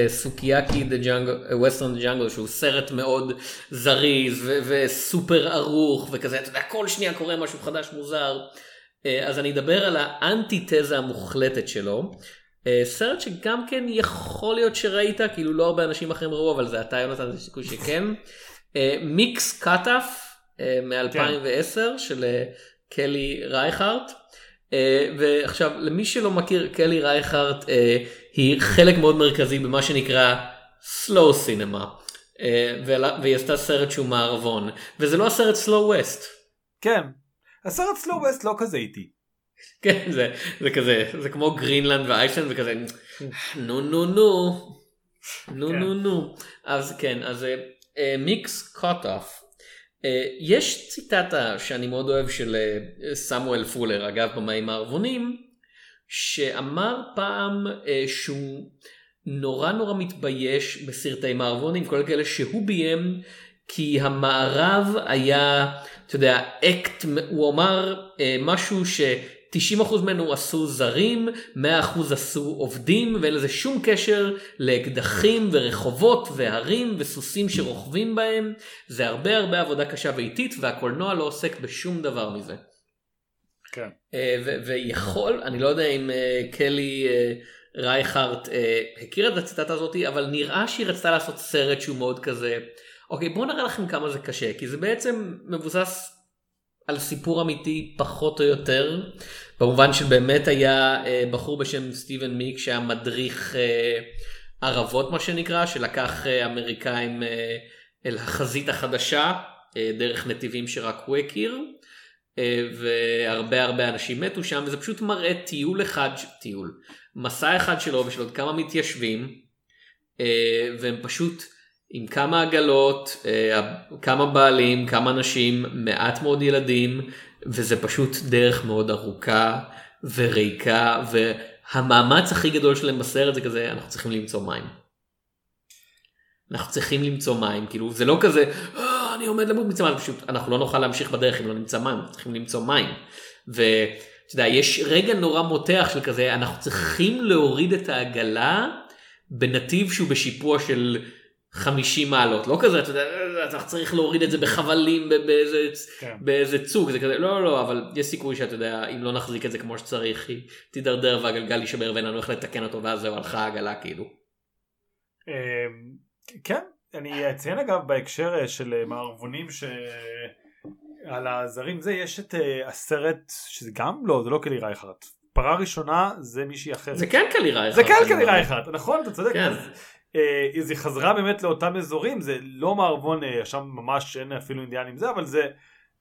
סוקיאקי ווסטרן ג'אנגו, ווסטרן ג'אנגל, שהוא סרט מאוד זריז ו- וסופר ערוך וכזה, אתה יודע, כל שנייה קורה משהו חדש מוזר. אז אני אדבר על האנטיתזה המוחלטת שלו. סרט שגם כן יכול להיות שראית, כאילו לא הרבה אנשים אחרים ראו, אבל זה אתה יונתן, יש סיכוי שכן. מיקס קאטאף. מ-2010 כן. של אה, קלי רייכרט. אה, ועכשיו למי שלא מכיר קלי רייכרט אה, היא חלק מאוד מרכזי במה שנקרא slow cinema והיא עשתה סרט שהוא מערבון וזה לא הסרט slow west. כן הסרט slow west לא כזה איטי. כן זה, זה כזה זה כמו גרינלנד ואייסלנד וכזה נו נו נו נו כן. נו נו אז כן אז מיקס קוט אוף אה, יש ציטטה שאני מאוד אוהב של אה, סמואל פולר, אגב במאים הערבונים, שאמר פעם אה, שהוא נורא נורא מתבייש בסרטי מערבונים, כל כאלה שהוא ביים, כי המערב היה, אתה יודע, אקט, הוא אמר משהו ש... 90% ממנו עשו זרים, 100% עשו עובדים, ואין לזה שום קשר לאקדחים ורחובות והרים וסוסים שרוכבים בהם. זה הרבה הרבה עבודה קשה ואיטית, והקולנוע לא עוסק בשום דבר מזה. כן. אה, ויכול, אני לא יודע אם אה, קלי אה, רייכרט הכיר את הציטטה הזאתי, אבל נראה שהיא רצתה לעשות סרט שהוא מאוד כזה, אוקיי בואו נראה לכם כמה זה קשה, כי זה בעצם מבוסס על סיפור אמיתי פחות או יותר, במובן שבאמת היה בחור בשם סטיבן מיק שהיה מדריך ערבות מה שנקרא, שלקח אמריקאים אל החזית החדשה, דרך נתיבים שרק הוא הכיר, והרבה הרבה אנשים מתו שם, וזה פשוט מראה טיול אחד, טיול, מסע אחד שלו ושל עוד כמה מתיישבים, אה, והם פשוט עם כמה עגלות, אה, כמה בעלים, כמה נשים, מעט מאוד ילדים, וזה פשוט דרך מאוד ארוכה וריקה, והמאמץ הכי גדול שלהם בסרט זה כזה, אנחנו צריכים למצוא מים. אנחנו צריכים למצוא מים, כאילו זה לא כזה, אה, אני עומד למות מצא מים, פשוט אנחנו לא נוכל להמשיך בדרך אם לא נמצא מים, אנחנו צריכים למצוא מים. ואתה יודע, יש רגע נורא מותח של כזה, אנחנו צריכים להוריד את העגלה בנתיב שהוא בשיפוע של 50 מעלות לא כזה אתה יודע אתה צריך להוריד את זה בחבלים באיזה, כן. באיזה צוג זה כזה לא לא אבל יש סיכוי שאתה יודע אם לא נחזיק את זה כמו שצריך היא תידרדר והגלגל יישבר ואין לנו איך לתקן אותו ואז זהו הלכה העגלה כאילו. אמ, כן אני אציין אגב בהקשר אה, של אה, מערבונים ש... על הזרים זה יש את uh, הסרט שזה גם לא זה לא קלי רייכרט פרה ראשונה זה מישהי אחרת. זה כן קלי רייכרט זה כן קלי רייכרט נכון? אתה צודק. כן. אז, אה, היא חזרה באמת לאותם אזורים זה לא מערבון אה, שם ממש אין אפילו אינדיאנים זה אבל זה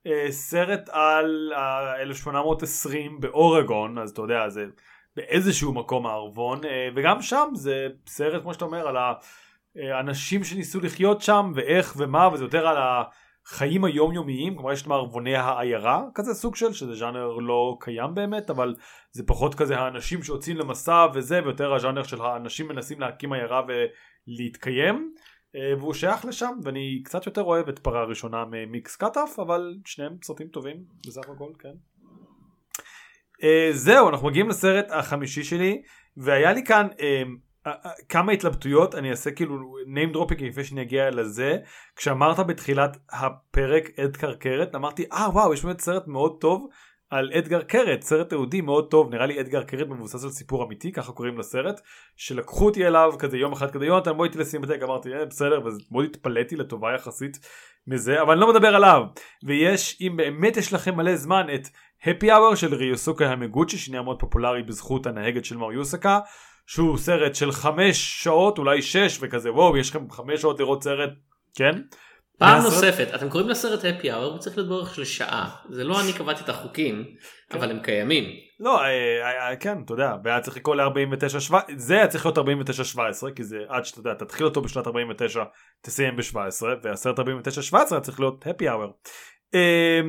אה, סרט על 1820 באורגון אז אתה יודע זה באיזשהו מקום מערבון וגם שם זה סרט כמו שאתה אומר על האנשים שניסו לחיות שם ואיך ומה וזה יותר על החיים היומיומיים כלומר יש מערבוני העיירה כזה סוג של שזה ז'אנר לא קיים באמת אבל זה פחות כזה האנשים שיוצאים למסע וזה ויותר הז'אנר של האנשים מנסים להקים עיירה ולהתקיים אה, והוא שייך לשם ואני קצת יותר אוהב את פרה ראשונה ממיקס קאטאף אבל שניהם סרטים טובים בסך הכל כן. אה, זהו אנחנו מגיעים לסרט החמישי שלי והיה לי כאן אה, כמה התלבטויות אני אעשה כאילו name dropping לפני שאני אגיע לזה. כשאמרת בתחילת הפרק עד קרקרת אמרתי אה ah, וואו יש באמת סרט מאוד טוב על אדגר קרת סרט תיעודי מאוד טוב נראה לי אדגר קרת מבוסס על סיפור אמיתי ככה קוראים לסרט שלקחו אותי אליו כזה יום אחד כזה יונתן בוא איתי לסימטק אמרתי אה, בסדר ומאוד התפלאתי לטובה יחסית מזה אבל אני לא מדבר עליו. ויש אם באמת יש לכם מלא זמן את הפי אאוור של ריוסוקה המגוצ'י שנהיה מאוד פופולרי בזכות הנהגת של מר יוסקה שהוא סרט של חמש שעות אולי שש וכזה וואו יש לכם חמש שעות לראות סרט כן פעם מהסרט- נוספת, אתם קוראים לסרט happy hour, הוא צריך להיות באורך של שעה. זה לא אני קבעתי את החוקים, אבל הם קיימים. לא, אה, אה, כן, אתה יודע, והיה צריך לקרוא ל-49, זה היה צריך להיות 49-17, כי זה עד שאתה יודע, תתחיל אותו בשנת 49, תסיים ב-17, והסרט 49-17 היה צריך להיות happy hour. אה,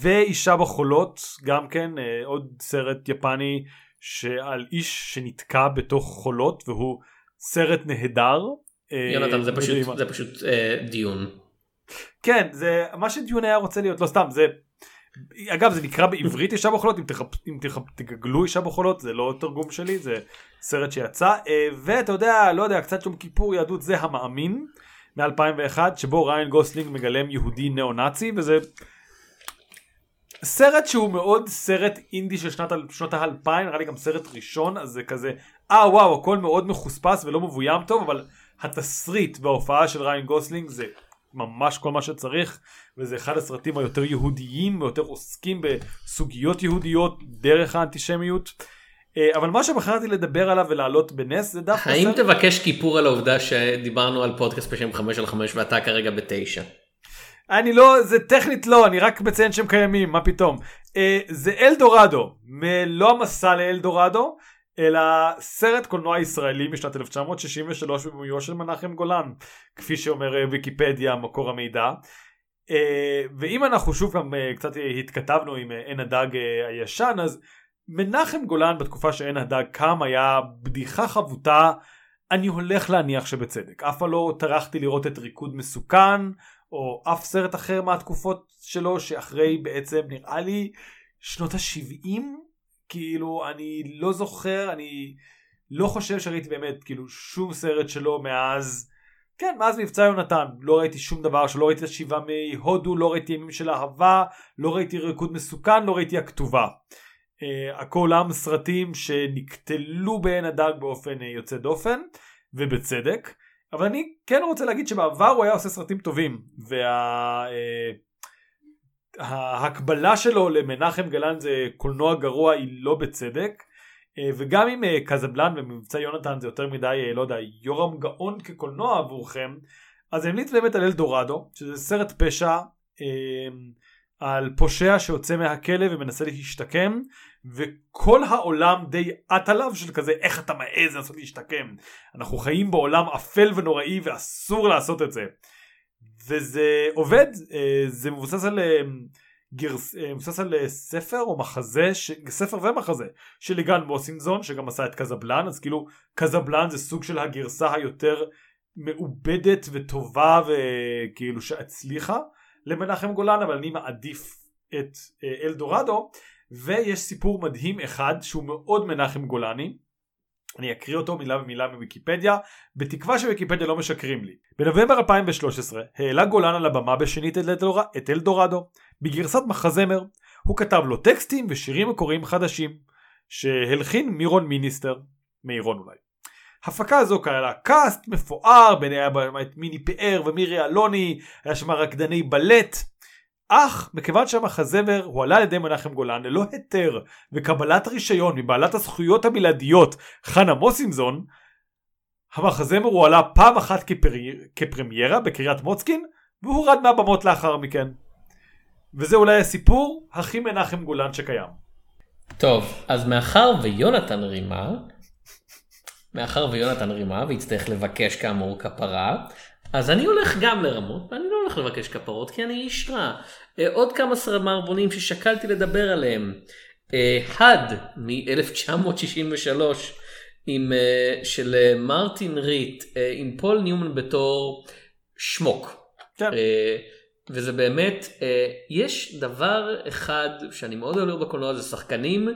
ואישה בחולות, גם כן, אה, עוד סרט יפני שעל איש שנתקע בתוך חולות, והוא סרט נהדר. אה, יונתן זה פשוט, מדהים. זה פשוט אה, דיון. כן, זה מה שדיון היה רוצה להיות, לא סתם, זה... אגב זה נקרא בעברית אישה בחולות אם, תחפ... אם תחפ... תגגלו אישה בחולות זה לא תרגום שלי זה סרט שיצא אה, ואתה יודע לא יודע קצת יום כיפור יהדות זה המאמין מ-2001 שבו ריין גוסלינג מגלם יהודי ניאו נאצי וזה סרט שהוא מאוד סרט אינדי של שנת, שנות האלפיים נראה לי גם סרט ראשון אז זה כזה אה וואו הכל מאוד מחוספס ולא מבוים טוב אבל התסריט וההופעה של ראיין גוסלינג זה ממש כל מה שצריך וזה אחד הסרטים היותר יהודיים ויותר עוסקים בסוגיות יהודיות דרך האנטישמיות. אה, אבל מה שבחרתי לדבר עליו ולהעלות בנס זה דווקא האם תבקש כיפור על העובדה שדיברנו על פודקאסט בשם 5 על 5 ואתה כרגע בתשע? אני לא זה טכנית לא אני רק מציין שהם קיימים מה פתאום אה, זה אלדורדו לא המסע לאלדורדו אלא סרט קולנוע ישראלי משנת 1963 בבימויו של מנחם גולן כפי שאומר אה, ויקיפדיה מקור המידע. אה, ואם אנחנו שוב פעם אה, קצת התכתבנו עם עין הדג אה, הישן אז מנחם גולן בתקופה שעין הדג קם היה בדיחה חבוטה אני הולך להניח שבצדק אף פעם לא טרחתי לראות את ריקוד מסוכן או אף סרט אחר מהתקופות שלו שאחרי בעצם נראה לי שנות ה-70 כאילו אני לא זוכר אני לא חושב שראיתי באמת כאילו שום סרט שלו מאז. כן מאז מבצע יונתן. לא ראיתי שום דבר שלא ראיתי את השיבה מהודו לא ראיתי ימים של אהבה לא ראיתי ריקוד מסוכן לא ראיתי הכתובה. Uh, הכולם סרטים שנקטלו בעין הדג באופן uh, יוצא דופן ובצדק אבל אני כן רוצה להגיד שבעבר הוא היה עושה סרטים טובים וההקבלה שלו למנחם גלן זה קולנוע גרוע היא לא בצדק. אה, וגם אם אה, קזבלן ומבצע יונתן זה יותר מדי אה, לא יודע יורם גאון כקולנוע עבורכם אז אני ממליץ באמת על אלדורדו שזה סרט פשע אה, על פושע שיוצא מהכלא ומנסה להשתקם וכל העולם די עט עליו של כזה איך אתה מעז לנסות להשתקם? אנחנו חיים בעולם אפל ונוראי ואסור לעשות את זה. וזה עובד אה, זה מבוסס על אה, גרס, אה, מבוסס על ספר או מחזה ש... ספר ומחזה של יגאל מוסינזון שגם עשה את קזבלן. אז כאילו קזבלן זה סוג של הגרסה היותר מעובדת וטובה וכאילו שהצליחה למנחם גולן אבל אני מעדיף את אלדורדו ויש סיפור מדהים אחד שהוא מאוד מנחם גולני אני אקריא אותו מילה במילה מוויקיפדיה בתקווה שוויקיפדיה לא משקרים לי. בנובמבר 2013 העלה גולן על הבמה בשנית את אלדור... את אלדורדו בגרסת מחזמר הוא כתב לו טקסטים ושירים מקוריים חדשים שהלחין מירון מיניסטר מירון אולי. הפקה זו כללה קאסט מפואר ביניהם את מיני פאר ומירי אלוני היה שם רקדני בלט אך מכיוון שהמחזמר הועלה על ידי מנחם גולן ללא היתר וקבלת רישיון מבעלת הזכויות הבלעדיות חנה מוסינזון המחזמר הועלה פעם אחת כפרי... כפרמיירה בקריית מוצקין והורד מהבמות לאחר מכן. וזה אולי הסיפור הכי מנחם גולן שקיים. טוב, אז מאחר ויונתן רימה, מאחר ויונתן רימה ויצטרך לבקש כאמור כפרה, אז אני הולך גם לרמות, ואני לא הולך לבקש כפרות כי אני איש רע. אה, עוד כמה סרט מערבונים ששקלתי לדבר עליהם. אה, הד מ-1963 עם אה, של אה, מרטין ריט אה, עם פול ניומן בתור שמוק. כן. אה, וזה באמת, אה, יש דבר אחד שאני מאוד אוהב בקולנוע זה שחקנים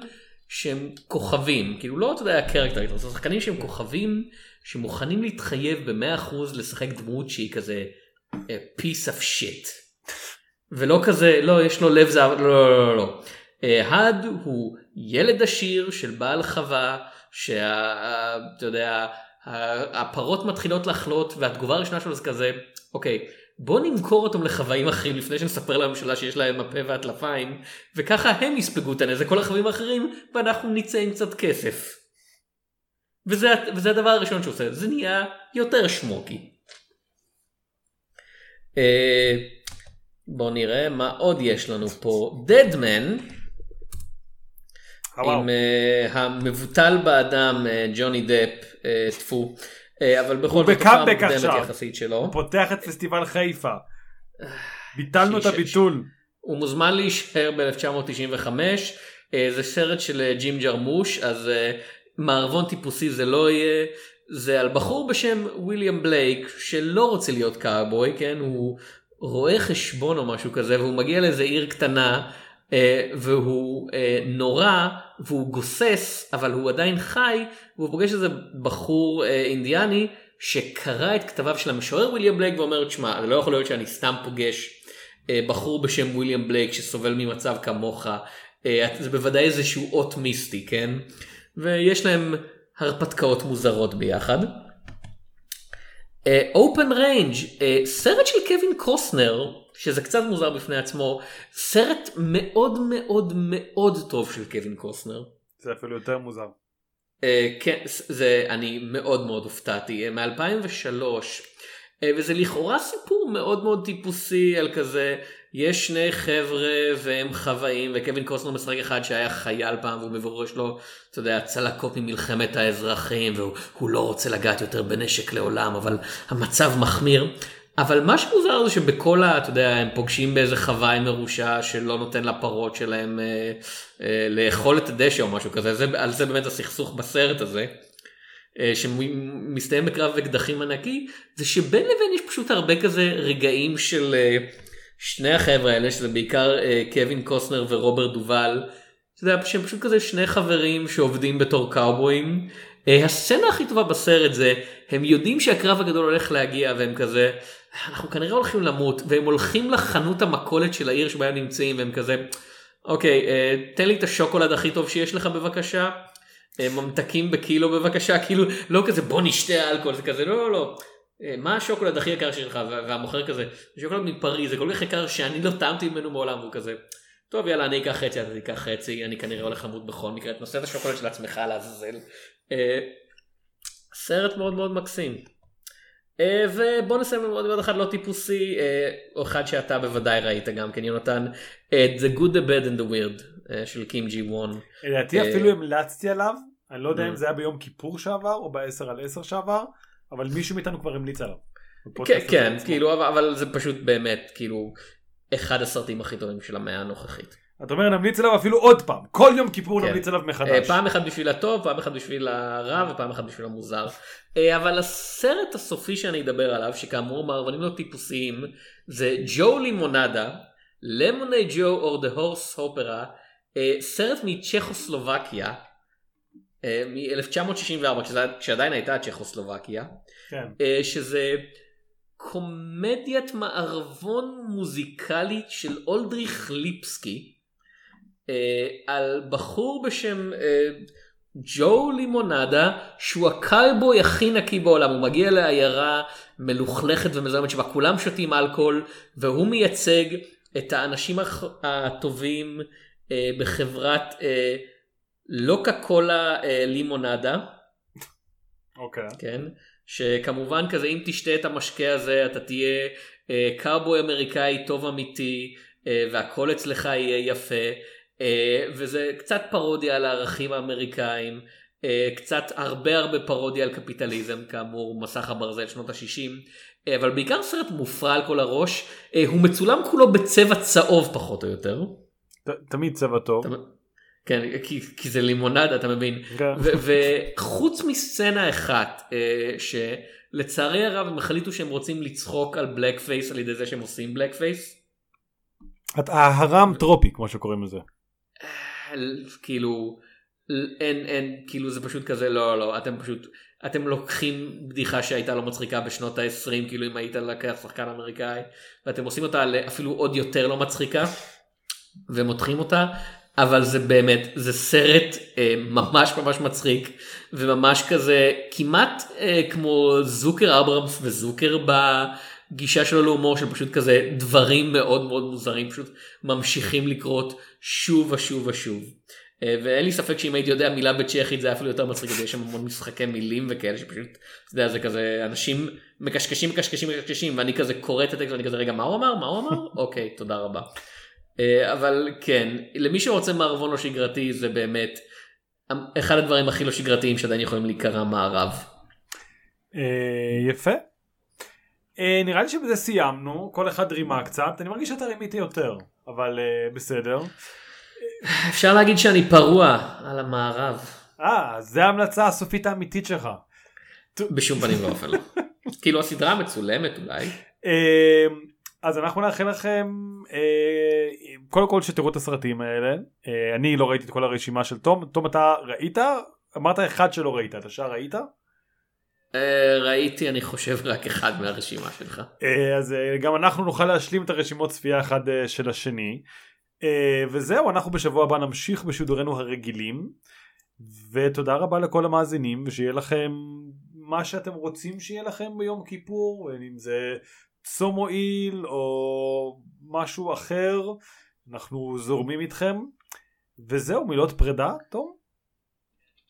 שהם כוכבים, כאילו לא אתה יודע הקרקטר, זה שחקנים שהם כוכבים שמוכנים להתחייב ב-100% לשחק דמות שהיא כזה אה, piece of shit. ולא כזה, לא, יש לו לב זהב, לא, לא, לא, לא. אה, הד הוא ילד עשיר של בעל חווה, שאתה יודע, ה- הפרות מתחילות לחלות והתגובה הראשונה שלו זה כזה, אוקיי, בוא נמכור אותם לחוואים אחרים לפני שנספר לממשלה שיש להם מפה והטלפיים, וככה הם יספגו את הנזק, כל החוואים האחרים, ואנחנו נצא עם קצת כסף. וזה, וזה הדבר הראשון שהוא עושה, זה נהיה יותר שמוקי. אה, בוא נראה מה עוד יש לנו פה. Deadman. וואו. עם uh, המבוטל באדם ג'וני דפ, אה, טפו, אה, אבל בכל הוא זאת הופעה בקאמבק עכשיו. יחסית שלו. הוא פותח את פסטיבל חיפה. ביטלנו את הביטול. הוא מוזמן להישאר ב-1995, זה סרט של ג'ים ג'רמוש, אז מערבון טיפוסי זה לא יהיה, זה על בחור בשם ויליאם בלייק שלא רוצה להיות קאובוי, כן, הוא רואה חשבון או משהו כזה, והוא מגיע לאיזה עיר קטנה, אה, והוא אה, נורא, והוא גוסס, אבל הוא עדיין חי, והוא פוגש איזה בחור אה, אינדיאני שקרא את כתביו של המשורר ויליאם בלייק ואומר, תשמע, לא יכול להיות שאני סתם פוגש אה, בחור בשם ויליאם בלייק שסובל ממצב כמוך, אה, זה בוודאי איזשהו אות מיסטי, כן? ויש להם הרפתקאות מוזרות ביחד. Open Range סרט של קווין קוסטנר שזה קצת מוזר בפני עצמו סרט מאוד מאוד מאוד טוב של קווין קוסטנר. זה אפילו יותר מוזר. אה, כן, זה, אני מאוד מאוד הופתעתי, מ-2003, וזה לכאורה סיפור מאוד מאוד טיפוסי על כזה, יש שני חבר'ה והם חוואים, וקווין קוסנר משחק אחד שהיה חייל פעם והוא מבורש לו, אתה יודע, צלקות ממלחמת האזרחים, והוא הוא לא רוצה לגעת יותר בנשק לעולם, אבל המצב מחמיר. אבל מה שמוזר זה שבכל ה... אתה יודע, הם פוגשים באיזה חוואי מרושע שלא נותן לפרות שלהם אה, אה, לאכול את הדשא או משהו כזה, זה, על זה באמת הסכסוך בסרט הזה. אה, שמסתיים בקרב אקדחים ענקי, זה שבין לבין יש פשוט הרבה כזה רגעים של אה, שני החבר'ה האלה, שזה בעיקר אה, קווין קוסנר ורוברט דובל, שזה שהם פשוט כזה שני חברים שעובדים בתור קאובויים. אה, הסצנה הכי טובה בסרט זה, הם יודעים שהקרב הגדול הולך להגיע והם כזה, אנחנו כנראה הולכים למות, והם הולכים לחנות המכולת של העיר שבה הם נמצאים והם כזה, אוקיי, אה, תן לי את השוקולד הכי טוב שיש לך בבקשה. ממתקים בקילו בבקשה, כאילו לא כזה בוא נשתה אלכוהול, זה כזה לא לא לא. אה, מה השוקולד הכי יקר שלך וה- והמוכר כזה, שוקולד מפריז זה כל כך יקר שאני לא טעמתי ממנו מעולם והוא כזה. טוב יאללה אני אקח חצי אתה תיקח חצי אני כנראה הולך למות בכל מקרה תנוסה את השוקולד של עצמך לעזאזל. אה, סרט מאוד מאוד מקסים. אה, ובוא נסיים עם עוד אחד לא טיפוסי, או אחד שאתה בוודאי ראית גם כן יונתן, אה, The Good, The Bad and The Weird של קים ג'י וון. לדעתי אפילו המלצתי עליו, אני לא יודע. אם זה היה ביום כיפור שעבר או ב-10 על 10 שעבר, אבל מישהו מאיתנו כבר המליץ עליו. כן, כן. כאילו, אבל, אבל זה פשוט באמת, כאילו, אחד הסרטים הכי טובים של המאה הנוכחית. אתה אומר נמליץ עליו אפילו עוד פעם, כל יום כיפור כן. נמליץ עליו אה, מחדש. פעם אחת בשביל הטוב, פעם אחת בשביל הרע ופעם אחת בשביל המוזר. אה, אבל הסרט הסופי שאני אדבר עליו, שכאמור מערבונים לא טיפוסיים, זה ג'ו לימונדה, למוני ג'ו או דה הורס אופרה, סרט מצ'כוסלובקיה. מ-1964 כשעדיין הייתה צ'כוסלובקיה כן. אה, שזה קומדיית מערבון מוזיקלית של אולדריך ליפסקי אה, על בחור בשם אה, ג'ו לימונדה שהוא הקלבוי הכי נקי בעולם הוא מגיע לעיירה מלוכלכת ומזוהמת שבה כולם שותים אלכוהול והוא מייצג את האנשים הטובים אה, בחברת אה, לוקה קולה אה, לימונדה. אוקיי. כן? שכמובן כזה אם תשתה את המשקה הזה אתה תהיה אה, קאובוי אמריקאי טוב אמיתי אה, והכל אצלך יהיה יפה אה, וזה קצת פרודיה על הערכים האמריקאים אה, קצת הרבה הרבה פרודיה על קפיטליזם כאמור מסך הברזל שנות ה-60 אה, אבל בעיקר סרט מופרע על כל הראש אה, הוא מצולם כולו בצבע צהוב פחות או יותר. ת- תמיד צבע טוב. אתה- כן כי, כי זה לימונדה אתה מבין כן. וחוץ מסצנה אחת אה, שלצערי הרב הם החליטו שהם רוצים לצחוק על blackface על ידי זה שהם עושים blackface. הרעם הטרופי כמו שקוראים לזה. כאילו אין אין כאילו זה פשוט כזה לא לא אתם פשוט אתם לוקחים בדיחה שהייתה לא מצחיקה בשנות ה-20 כאילו אם היית לקח שחקן אמריקאי ואתם עושים אותה אפילו עוד יותר לא מצחיקה ומותחים אותה אבל זה באמת זה סרט אה, ממש ממש מצחיק וממש כזה כמעט אה, כמו זוקר אברמס וזוקר בגישה שלו להומור של פשוט כזה דברים מאוד מאוד מוזרים פשוט ממשיכים לקרות שוב ושוב ושוב. אה, ואין לי ספק שאם הייתי יודע מילה בצ'כית זה היה אפילו יותר מצחיק, יש שם המון משחקי מילים וכאלה שפשוט, אתה יודע, זה כזה אנשים מקשקשים מקשקשים מקשקשים ואני כזה קורא את הטקסט ואני כזה רגע מה הוא אמר מה הוא אמר אוקיי תודה רבה. אה, אבל כן למי שרוצה מערבון לא שגרתי זה באמת אחד הדברים הכי לא שגרתיים שעדיין יכולים להיקרא מערב. אה, יפה. אה, נראה לי שבזה סיימנו כל אחד רימה קצת אני מרגיש שאתה רימיתי יותר אבל בסדר. אפשר להגיד שאני פרוע על המערב. אה זה ההמלצה הסופית האמיתית שלך. בשום פנים ואופן לא. כאילו הסדרה מצולמת אולי. אז אנחנו נאחל לכם אה, קודם כל שתראו את הסרטים האלה. אה, אני לא ראיתי את כל הרשימה של תום. תום אתה ראית? אמרת אחד שלא ראית אתה שאר ראית? אה, ראיתי אני חושב רק אחד מהרשימה שלך. אה, אז אה, גם אנחנו נוכל להשלים את הרשימות צפייה אחד אה, של השני. אה, וזהו אנחנו בשבוע הבא נמשיך בשידורנו הרגילים. ותודה רבה לכל המאזינים ושיהיה לכם מה שאתם רוצים שיהיה לכם ביום כיפור אם זה צום מועיל או משהו אחר אנחנו זורמים איתכם וזהו מילות פרידה טוב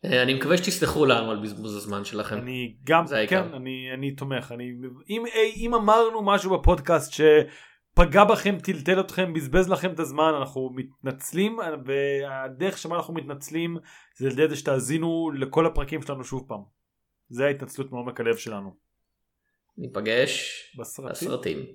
אה, אני מקווה שתסלחו לנו על בזבוז הזמן שלכם. אני גם זה העיקר. כן אני אני תומך אני אם אי- אם אמרנו משהו בפודקאסט שפגע בכם טלטל אתכם בזבז לכם את הזמן אנחנו מתנצלים והדרך שבה אנחנו מתנצלים זה על ידי זה שתאזינו לכל הפרקים שלנו שוב פעם. זה ההתנצלות מעומק הלב שלנו. ניפגש בסרטים. בסרטים.